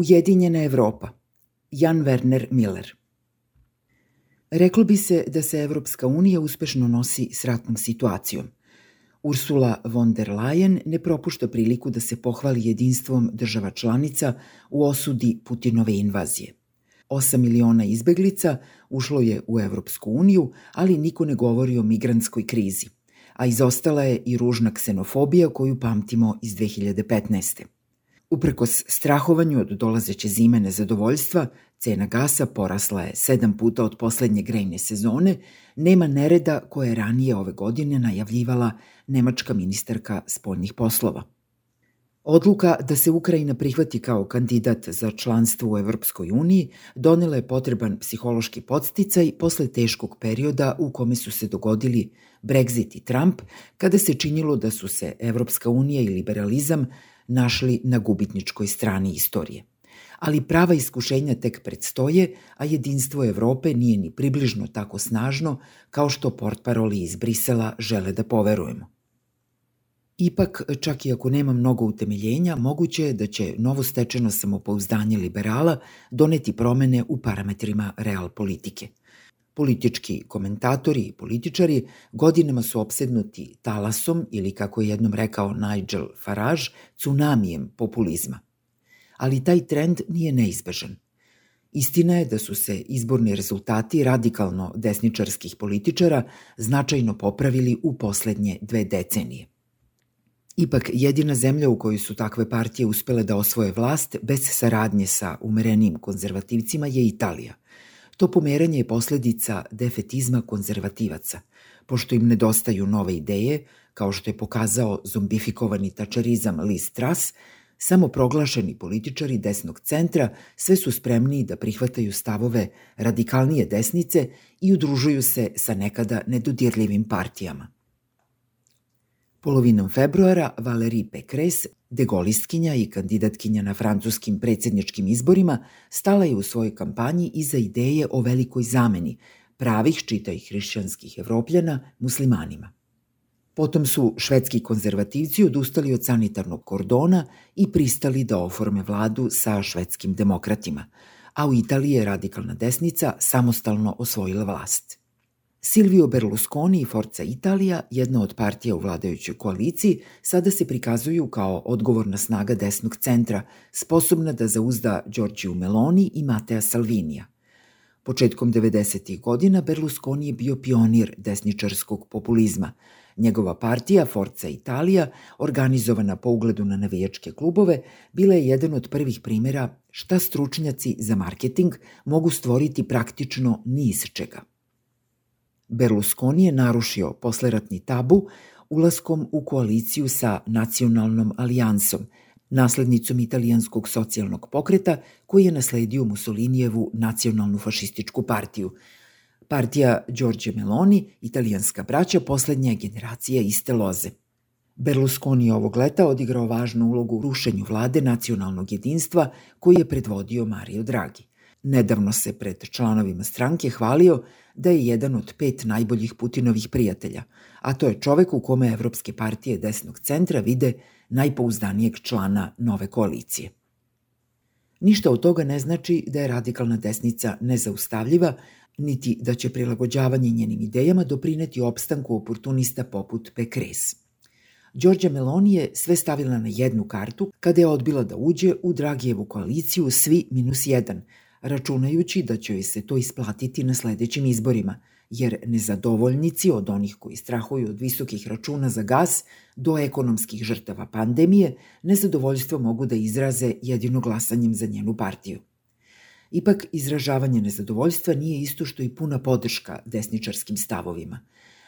Ujedinjena Evropa. Jan Werner Miller. Reklo bi se da se Evropska unija uspešno nosi s ratnom situacijom. Ursula von der Leyen ne propušta priliku da se pohvali jedinstvom država članica u osudi Putinove invazije. 8 miliona izbeglica ušlo je u Evropsku uniju, ali niko ne govori o migrantskoj krizi, a izostala je i ružna ksenofobija koju pamtimo iz 2015. Uprkos strahovanju od dolazeće zime nezadovoljstva, cena gasa porasla je sedam puta od poslednje grejne sezone, nema nereda koje je ranije ove godine najavljivala nemačka ministarka spoljnih poslova. Odluka da se Ukrajina prihvati kao kandidat za članstvo u Evropskoj uniji donela je potreban psihološki podsticaj posle teškog perioda u kome su se dogodili Brexit i Trump, kada se činilo da su se Evropska unija i liberalizam našli na gubitničkoj strani istorije. Ali prava iskušenja tek predstoje, a jedinstvo Evrope nije ni približno tako snažno kao što portparoli iz Brisela žele da poverujemo. Ipak, čak i ako nema mnogo utemeljenja, moguće je da će novostečeno samopouzdanje liberala doneti promene u parametrima real politike – Politički komentatori i političari godinama su opsednuti talasom ili, kako je jednom rekao Nigel Farage, tsunamijem populizma. Ali taj trend nije neizbežan. Istina je da su se izborni rezultati radikalno desničarskih političara značajno popravili u poslednje dve decenije. Ipak, jedina zemlja u kojoj su takve partije uspele da osvoje vlast bez saradnje sa umerenim konzervativcima je Italija – To pomeranje je posledica defetizma konzervativaca, pošto im nedostaju nove ideje, kao što je pokazao zombifikovani tačarizam Liz Truss, samo proglašeni političari desnog centra sve su spremni da prihvataju stavove radikalnije desnice i udružuju se sa nekada nedodirljivim partijama. Polovinom februara Valérie Pécresse, degolistkinja i kandidatkinja na francuskim predsedničkim izborima, stala je u svojoj kampanji iza ideje o velikoj zameni pravih, čita i hrišćanskih evropljana, muslimanima. Potom su švedski konzervativci odustali od sanitarnog kordona i pristali da oforme vladu sa švedskim demokratima, a u Italiji je radikalna desnica samostalno osvojila vlast. Silvio Berlusconi i Forza Italija, jedna od partija u vladajućoj koaliciji, sada se prikazuju kao odgovorna snaga desnog centra, sposobna da zauzda Giorgiju Meloni i Matea Salvinija. Početkom 90. godina Berlusconi je bio pionir desničarskog populizma. Njegova partija Forza Italija, organizovana po ugledu na navijačke klubove, bila je jedan od prvih primera šta stručnjaci za marketing mogu stvoriti praktično ni iz čega. Berlusconi je narušio posleratni tabu ulaskom u koaliciju sa Nacionalnom alijansom, naslednicom italijanskog socijalnog pokreta koji je nasledio Mussolinijevu nacionalnu fašističku partiju. Partija Đorđe Meloni, italijanska braća, poslednja generacija iste loze. Berlusconi je ovog leta odigrao važnu ulogu u rušenju vlade nacionalnog jedinstva koji je predvodio Mario Draghi. Nedavno se pred članovima stranke hvalio da je jedan od pet najboljih Putinovih prijatelja, a to je čovek u kome Evropske partije desnog centra vide najpouzdanijeg člana nove koalicije. Ništa od toga ne znači da je radikalna desnica nezaustavljiva, niti da će prilagođavanje njenim idejama doprineti opstanku oportunista poput Pekres. Đorđa Meloni je sve stavila na jednu kartu kada je odbila da uđe u Dragijevu koaliciju svi minus jedan, računajući da će joj se to isplatiti na sledećim izborima, jer nezadovoljnici od onih koji strahuju od visokih računa za gas do ekonomskih žrtava pandemije, nezadovoljstvo mogu da izraze jedino glasanjem za njenu partiju. Ipak, izražavanje nezadovoljstva nije isto što i puna podrška desničarskim stavovima.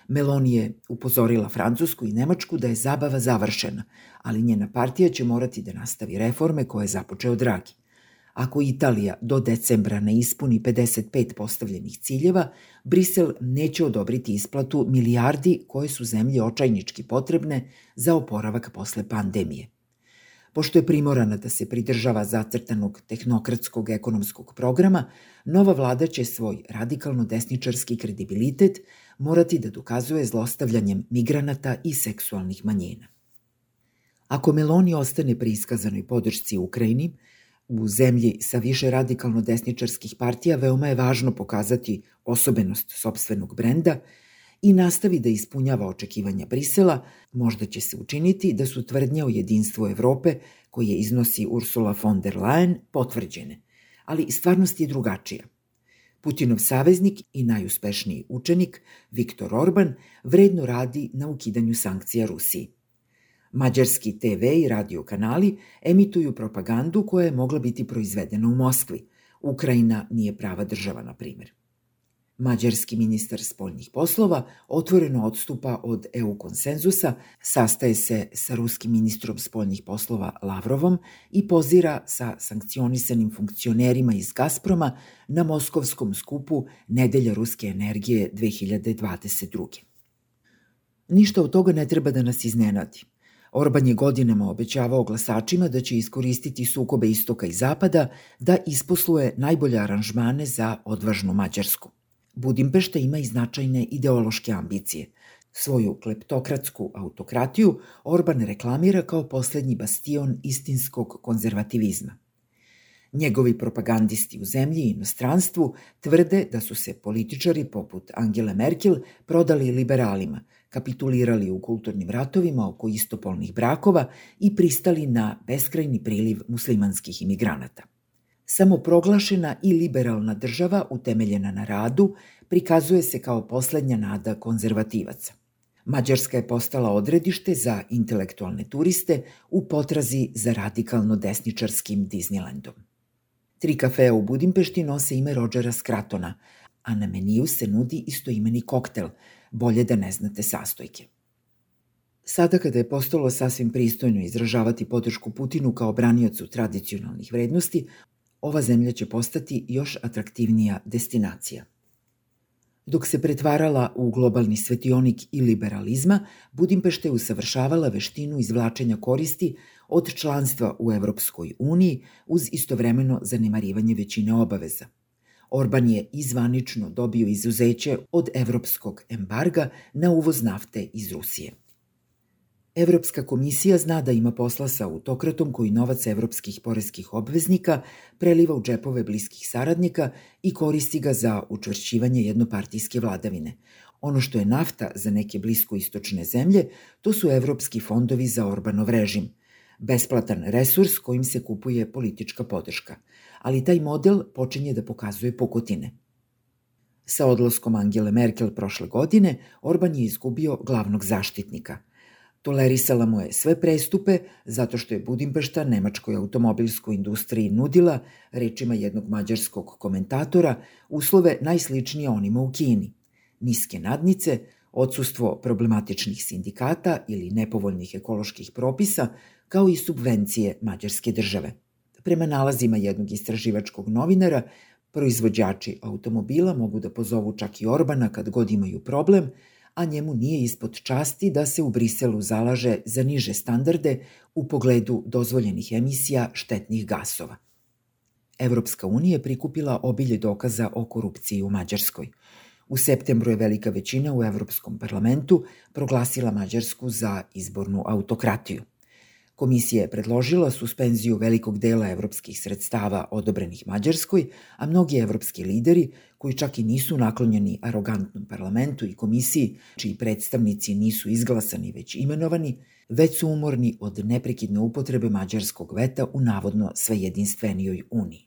Meloni je upozorila Francusku i Nemačku da je zabava završena, ali njena partija će morati da nastavi reforme koje je započeo Dragi. Ako Italija do decembra ne ispuni 55 postavljenih ciljeva, Brisel neće odobriti isplatu milijardi koje su zemlji očajnički potrebne za oporavak posle pandemije. Pošto je primorana da se pridržava zacrtanog tehnokratskog ekonomskog programa, nova vlada će svoj radikalno desničarski kredibilitet morati da dokazuje zlostavljanjem migranata i seksualnih manjina. Ako Meloni ostane pri iskazanoj podršci Ukrajini, U zemlji sa više radikalno desničarskih partija veoma je važno pokazati osobenost sobstvenog brenda i nastavi da ispunjava očekivanja Brisela, možda će se učiniti da su tvrdnje o jedinstvu Evrope, koje iznosi Ursula von der Leyen, potvrđene. Ali stvarnost je drugačija. Putinov saveznik i najuspešniji učenik, Viktor Orban, vredno radi na ukidanju sankcija Rusiji. Mađarski TV i radio kanali emituju propagandu koja je mogla biti proizvedena u Moskvi. Ukrajina nije prava država, na primjer. Mađarski ministar spoljnih poslova otvoreno odstupa od EU konsenzusa, sastaje se sa ruskim ministrom spoljnih poslova Lavrovom i pozira sa sankcionisanim funkcionerima iz Gazproma na moskovskom skupu Nedelja ruske energije 2022. Ništa od toga ne treba da nas iznenadi. Orban je godinama obećavao glasačima da će iskoristiti sukobe istoka i zapada da isposluje najbolje aranžmane za odvažnu Mađarsku. Budimpešta ima i značajne ideološke ambicije. Svoju kleptokratsku autokratiju Orban reklamira kao poslednji bastion istinskog konzervativizma. Njegovi propagandisti u zemlji i inostranstvu tvrde da su se političari poput Angela Merkel prodali liberalima, kapitulirali u kulturnim ratovima oko istopolnih brakova i pristali na beskrajni priliv muslimanskih imigranata. Samoproglašena i liberalna država, utemeljena na radu, prikazuje se kao poslednja nada konzervativaca. Mađarska je postala odredište za intelektualne turiste u potrazi za radikalno desničarskim Disneylandom. Tri kafea u Budimpešti nose ime Rodžera Skratona, a na meniju se nudi istoimeni koktel, bolje da ne znate sastojke. Sada kada je postalo sasvim pristojno izražavati podršku Putinu kao braniocu tradicionalnih vrednosti, ova zemlja će postati još atraktivnija destinacija. Dok se pretvarala u globalni svetionik i liberalizma, Budimpešta je usavršavala veštinu izvlačenja koristi od članstva u Evropskoj uniji uz istovremeno zanemarivanje većine obaveza. Orban je izvanično dobio izuzeće od evropskog embarga na uvoz nafte iz Rusije. Evropska komisija zna da ima posla sa autokratom koji novac evropskih poreskih obveznika preliva u džepove bliskih saradnika i koristi ga za učvršćivanje jednopartijske vladavine. Ono što je nafta za neke bliskoistočne zemlje, to su evropski fondovi za Orbanov režim. Besplatan resurs kojim se kupuje politička podrška. Ali taj model počinje da pokazuje pokotine. Sa odlaskom Angele Merkel prošle godine, Orban je izgubio glavnog zaštitnika – Tolerisala mu je sve prestupe zato što je Budimpešta nemačkoj automobilskoj industriji nudila, rečima jednog mađarskog komentatora, uslove najsličnije onima u Kini. Niske nadnice, odsustvo problematičnih sindikata ili nepovoljnih ekoloških propisa, kao i subvencije mađarske države. Prema nalazima jednog istraživačkog novinara, proizvođači automobila mogu da pozovu čak i Orbana kad god imaju problem – a njemu nije ispod časti da se u Briselu zalaže za niže standarde u pogledu dozvoljenih emisija štetnih gasova. Evropska unija prikupila obilje dokaza o korupciji u Mađarskoj. U septembru je velika većina u Evropskom parlamentu proglasila Mađarsku za izbornu autokratiju. Komisija je predložila suspenziju velikog dela evropskih sredstava odobrenih Mađarskoj, a mnogi evropski lideri, koji čak i nisu naklonjeni arogantnom parlamentu i komisiji, čiji predstavnici nisu izglasani već imenovani, već su umorni od neprekidne upotrebe mađarskog veta u navodno svejedinstvenijoj uniji.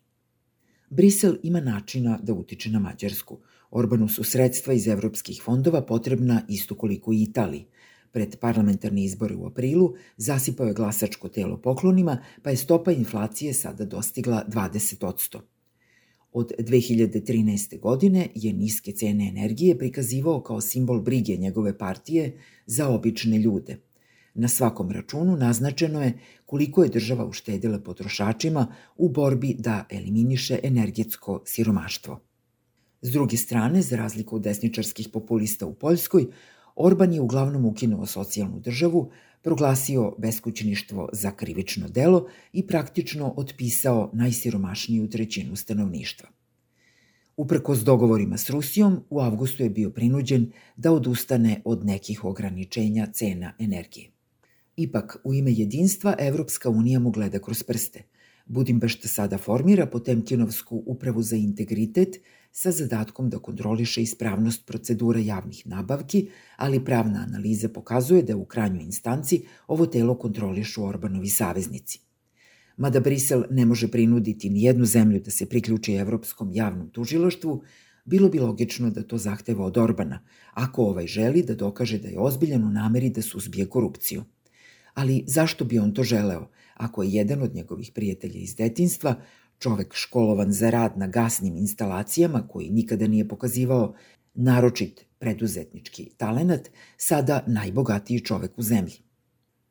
Brisel ima načina da utiče na Mađarsku. Orbanu su sredstva iz evropskih fondova potrebna isto koliko i Italiji, Pred parlamentarni izbore u aprilu zasipao je glasačko telo poklonima, pa je stopa inflacije sada dostigla 20%. Od 2013. godine je niske cene energije prikazivao kao simbol brige njegove partije za obične ljude. Na svakom računu naznačeno je koliko je država uštedila potrošačima u borbi da eliminiše energetsko siromaštvo. S druge strane, za razliku od desničarskih populista u Poljskoj, Orban je uglavnom ukinuo socijalnu državu, proglasio beskućništvo za krivično delo i praktično otpisao najsiromašniju trećinu stanovništva. Uprko s dogovorima s Rusijom, u avgustu je bio prinuđen da odustane od nekih ograničenja cena energije. Ipak, u ime jedinstva, Evropska unija mu gleda kroz prste. Budimpešta sada formira Potemkinovsku upravu za integritet sa zadatkom da kontroliše ispravnost procedura javnih nabavki, ali pravna analiza pokazuje da u krajnjoj instanci ovo telo kontrolišu Orbanovi saveznici. Mada Brisel ne može prinuditi ni jednu zemlju da se priključi Evropskom javnom tužiloštvu, bilo bi logično da to zahteva od Orbana, ako ovaj želi da dokaže da je ozbiljan u nameri da suzbije korupciju. Ali zašto bi on to želeo, ako je jedan od njegovih prijatelja iz detinstva, čovek školovan za rad na gasnim instalacijama koji nikada nije pokazivao naročit preduzetnički talenat, sada najbogatiji čovek u zemlji.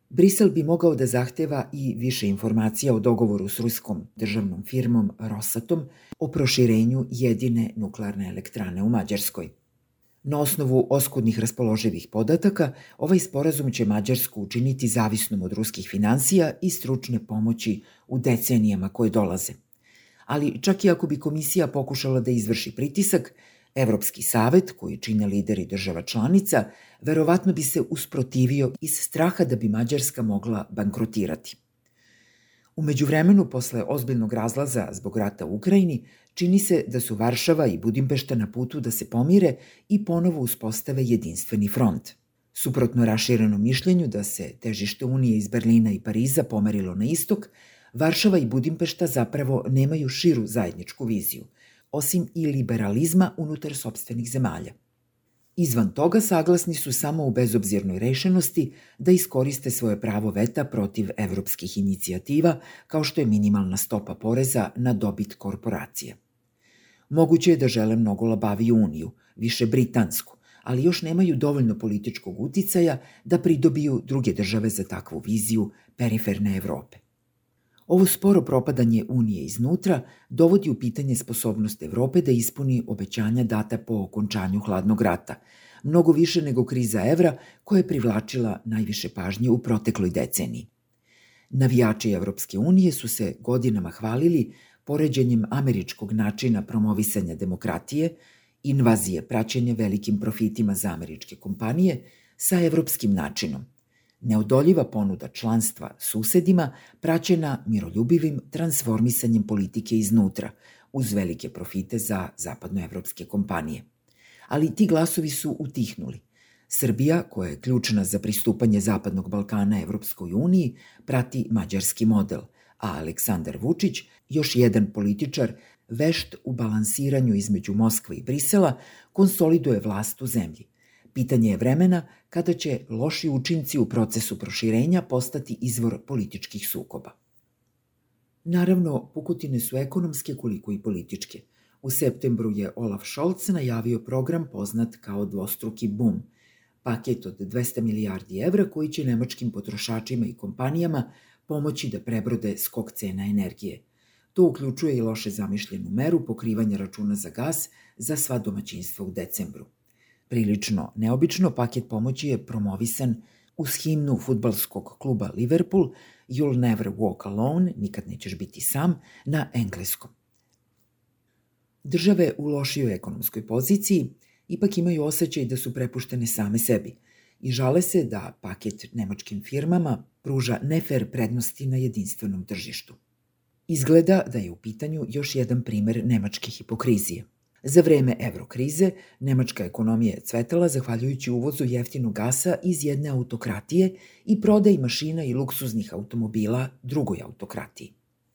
Brisel bi mogao da zahteva i više informacija o dogovoru s ruskom državnom firmom Rosatom o proširenju jedine nuklearne elektrane u Mađarskoj. Na osnovu oskudnih raspoloživih podataka, ovaj sporazum će Mađarsku učiniti zavisnom od ruskih financija i stručne pomoći u decenijama koje dolaze. Ali čak i ako bi komisija pokušala da izvrši pritisak, Evropski savet, koji čine lideri država članica, verovatno bi se usprotivio iz straha da bi Mađarska mogla bankrotirati. Umeđu vremenu, posle ozbiljnog razlaza zbog rata u Ukrajini, čini se da su Varšava i Budimpešta na putu da se pomire i ponovo uspostave jedinstveni front. Suprotno raširenom mišljenju da se težište Unije iz Berlina i Pariza pomerilo na istok, Varšava i Budimpešta zapravo nemaju širu zajedničku viziju, osim i liberalizma unutar sobstvenih zemalja. Izvan toga saglasni su samo u bezobzirnoj rešenosti da iskoriste svoje pravo veta protiv evropskih inicijativa, kao što je minimalna stopa poreza na dobit korporacije. Moguće je da žele mnogo labaviju uniju, više britansku, ali još nemaju dovoljno političkog uticaja da pridobiju druge države za takvu viziju periferne Evrope. Ovo sporo propadanje Unije iznutra dovodi u pitanje sposobnost Evrope da ispuni obećanja data po okončanju hladnog rata, mnogo više nego kriza evra koja je privlačila najviše pažnje u protekloj deceniji. Navijači Evropske unije su se godinama hvalili poređenjem američkog načina promovisanja demokratije, invazije praćenja velikim profitima za američke kompanije sa evropskim načinom, neodoljiva ponuda članstva susedima praćena miroljubivim transformisanjem politike iznutra, uz velike profite za zapadnoevropske kompanije. Ali ti glasovi su utihnuli. Srbija, koja je ključna za pristupanje Zapadnog Balkana Evropskoj uniji, prati mađarski model, a Aleksandar Vučić, još jedan političar, vešt u balansiranju između Moskve i Brisela, konsoliduje vlast u zemlji. Pitanje je vremena kada će loši učinci u procesu proširenja postati izvor političkih sukoba. Naravno, pukotine su ekonomske koliko i političke. U septembru je Olaf Scholz najavio program poznat kao dvostruki bum, paket od 200 milijardi evra koji će nemačkim potrošačima i kompanijama pomoći da prebrode skok cena energije. To uključuje i loše zamišljenu meru pokrivanja računa za gas za sva domaćinstva u decembru. Prilično neobično paket pomoći je promovisan uz himnu futbalskog kluba Liverpool You'll never walk alone, nikad nećeš biti sam, na engleskom. Države u lošijoj ekonomskoj poziciji ipak imaju osjećaj da su prepuštene same sebi i žale se da paket nemačkim firmama pruža nefer prednosti na jedinstvenom tržištu. Izgleda da je u pitanju još jedan primer nemačke hipokrizije – Za vreme evrokrize, nemačka ekonomija je cvetala zahvaljujući uvozu jeftinog gasa iz jedne autokratije i prodaj mašina i luksuznih automobila drugoj autokratiji.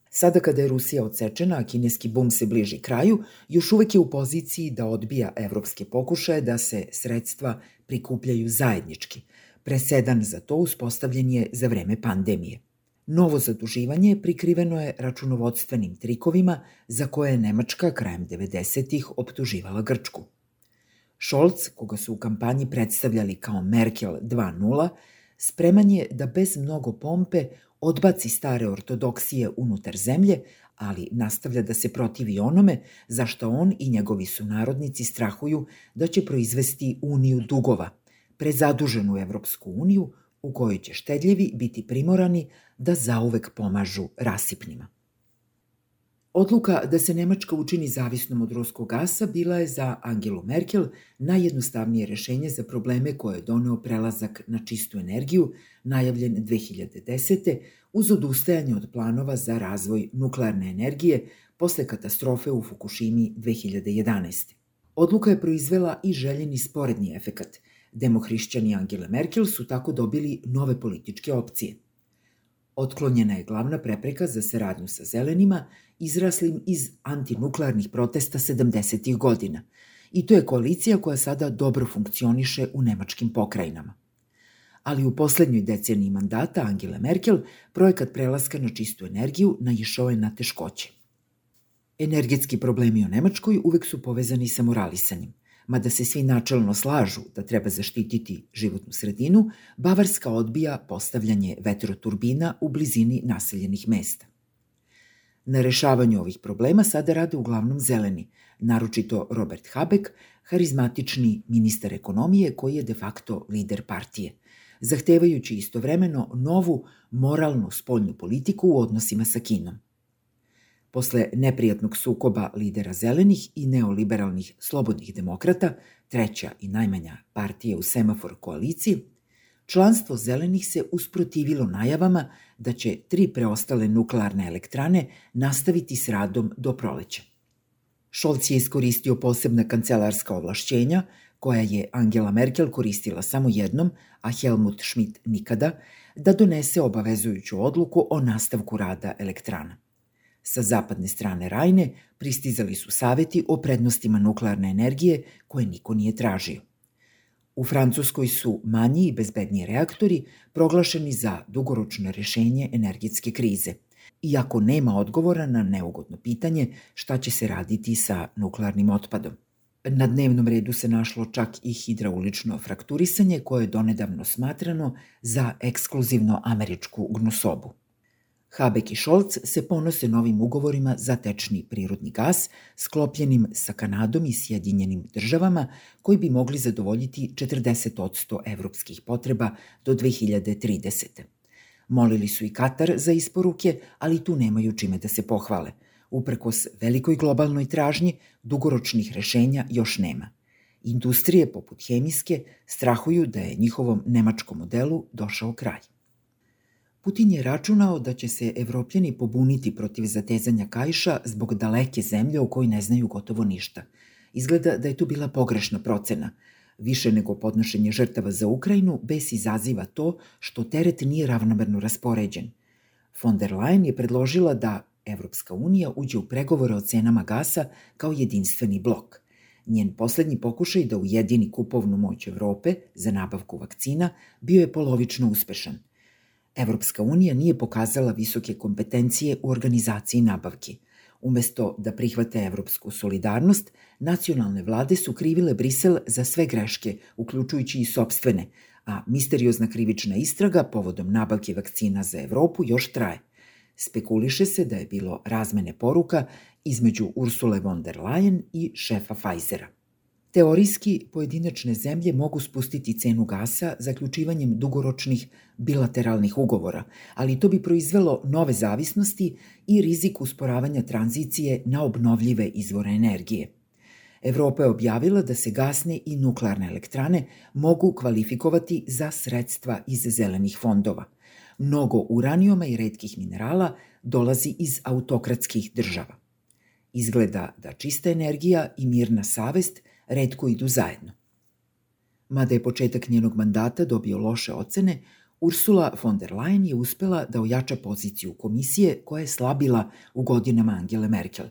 Sada kada je Rusija odsečena, a kineski bum se bliži kraju, još uvek je u poziciji da odbija evropske pokušaje da se sredstva prikupljaju zajednički. Presedan za to uspostavljen je za vreme pandemije. Novo zaduživanje prikriveno je računovodstvenim trikovima za koje je Nemačka krajem 90-ih optuživala Grčku. Scholz, koga su u kampanji predstavljali kao Merkel 2.0, spreman je da bez mnogo pompe odbaci stare ortodoksije unutar zemlje, ali nastavlja da se protivi onome zašto on i njegovi sunarodnici strahuju da će proizvesti uniju dugova, prezaduženu Evropsku uniju u kojoj će štedljivi biti primorani da zauvek pomažu rasipnima. Odluka da se Nemačka učini zavisnom od ruskog gasa bila je za Angelu Merkel najjednostavnije rešenje za probleme koje je doneo prelazak na čistu energiju, najavljen 2010. uz odustajanje od planova za razvoj nuklearne energije posle katastrofe u Fukushimi 2011. Odluka je proizvela i željeni sporedni efekat. Demohrišćani Angela Merkel su tako dobili nove političke opcije. Otklonjena je glavna prepreka za saradnju sa zelenima, izraslim iz antinuklearnih protesta 70. godina. I to je koalicija koja sada dobro funkcioniše u nemačkim pokrajinama. Ali u poslednjoj deceniji mandata Angela Merkel projekat prelaska na čistu energiju naišao je na teškoće. Energetski problemi u Nemačkoj uvek su povezani sa moralisanjem. Mada se svi načelno slažu da treba zaštititi životnu sredinu, Bavarska odbija postavljanje vetroturbina u blizini naseljenih mesta. Na rešavanju ovih problema sada rade uglavnom zeleni, naročito Robert Habeck, harizmatični ministar ekonomije koji je de facto lider partije, zahtevajući istovremeno novu moralnu spoljnu politiku u odnosima sa Kinom. Posle neprijatnog sukoba lidera zelenih i neoliberalnih slobodnih demokrata, treća i najmanja partija u semafor koaliciji, članstvo zelenih se usprotivilo najavama da će tri preostale nuklearne elektrane nastaviti s radom do proleća. Šolc je iskoristio posebna kancelarska ovlašćenja, koja je Angela Merkel koristila samo jednom, a Helmut Schmidt nikada, da donese obavezujuću odluku o nastavku rada elektrana. Sa zapadne strane Rajne pristizali su saveti o prednostima nuklearne energije koje niko nije tražio. U Francuskoj su manji i bezbedniji reaktori proglašeni za dugoročno rešenje energetske krize, iako nema odgovora na neugodno pitanje šta će se raditi sa nuklearnim otpadom. Na dnevnom redu se našlo čak i hidraulično frakturisanje koje je donedavno smatrano za ekskluzivno američku gnusobu. Habek i Scholz se ponose novim ugovorima za tečni prirodni gas sklopljenim sa Kanadom i Sjedinjenim državama koji bi mogli zadovoljiti 40% evropskih potreba do 2030. Molili su i Katar za isporuke, ali tu nemaju čime da se pohvale. Uprkos velikoj globalnoj tražnji, dugoročnih rešenja još nema. Industrije poput hemijske strahuju da je njihovom nemačkom modelu došao kraj. Putin je računao da će se evropljani pobuniti protiv zatezanja kajša zbog daleke zemlje o kojoj ne znaju gotovo ništa. Izgleda da je tu bila pogrešna procena. Više nego podnošenje žrtava za Ukrajinu, bes izaziva to što teret nije ravnomerno raspoređen. Von der Leyen je predložila da Evropska unija uđe u pregovore o cenama gasa kao jedinstveni blok. Njen poslednji pokušaj da ujedini kupovnu moć Evrope za nabavku vakcina bio je polovično uspešan – Evropska unija nije pokazala visoke kompetencije u organizaciji nabavki. Umesto da prihvate evropsku solidarnost, nacionalne vlade su krivile Brisel za sve greške, uključujući i sobstvene, a misteriozna krivična istraga povodom nabavke vakcina za Evropu još traje. Spekuliše se da je bilo razmene poruka između Ursule von der Leyen i šefa Pfizera. Teorijski, pojedinačne zemlje mogu spustiti cenu gasa zaključivanjem dugoročnih bilateralnih ugovora, ali to bi proizvelo nove zavisnosti i rizik usporavanja tranzicije na obnovljive izvore energije. Evropa je objavila da se gasne i nuklearne elektrane mogu kvalifikovati za sredstva iz zelenih fondova. Mnogo uranijuma i redkih minerala dolazi iz autokratskih država. Izgleda da čista energija i mirna savest – redko idu zajedno. Mada je početak njenog mandata dobio loše ocene, Ursula von der Leyen je uspela da ojača poziciju komisije koja je slabila u godinama Angele Merkel.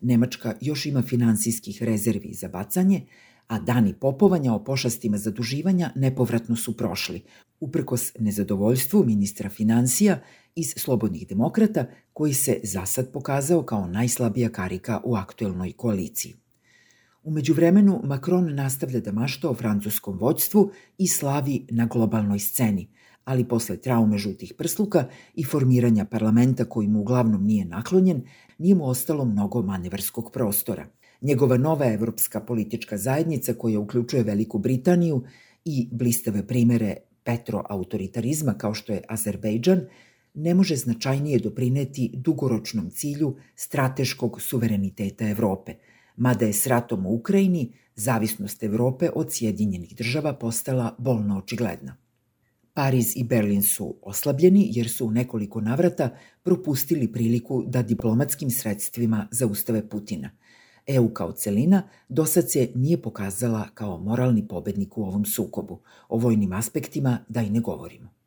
Nemačka još ima finansijskih rezervi za bacanje, a dani popovanja o pošastima zaduživanja nepovratno su prošli, uprkos nezadovoljstvu ministra financija iz Slobodnih demokrata, koji se zasad pokazao kao najslabija karika u aktuelnoj koaliciji. Umeđu vremenu, Macron nastavlja da mašta o francuskom vođstvu i slavi na globalnoj sceni, ali posle traume žutih prsluka i formiranja parlamenta koji mu uglavnom nije naklonjen, nije mu ostalo mnogo manevarskog prostora. Njegova nova evropska politička zajednica koja uključuje Veliku Britaniju i blistave primere petroautoritarizma kao što je Azerbejdžan, ne može značajnije doprineti dugoročnom cilju strateškog suvereniteta Evrope, mada je s ratom u Ukrajini zavisnost Evrope od Sjedinjenih država postala bolno očigledna. Pariz i Berlin su oslabljeni jer su u nekoliko navrata propustili priliku da diplomatskim sredstvima zaustave Putina. EU kao celina do sad se nije pokazala kao moralni pobednik u ovom sukobu. O vojnim aspektima da i ne govorimo.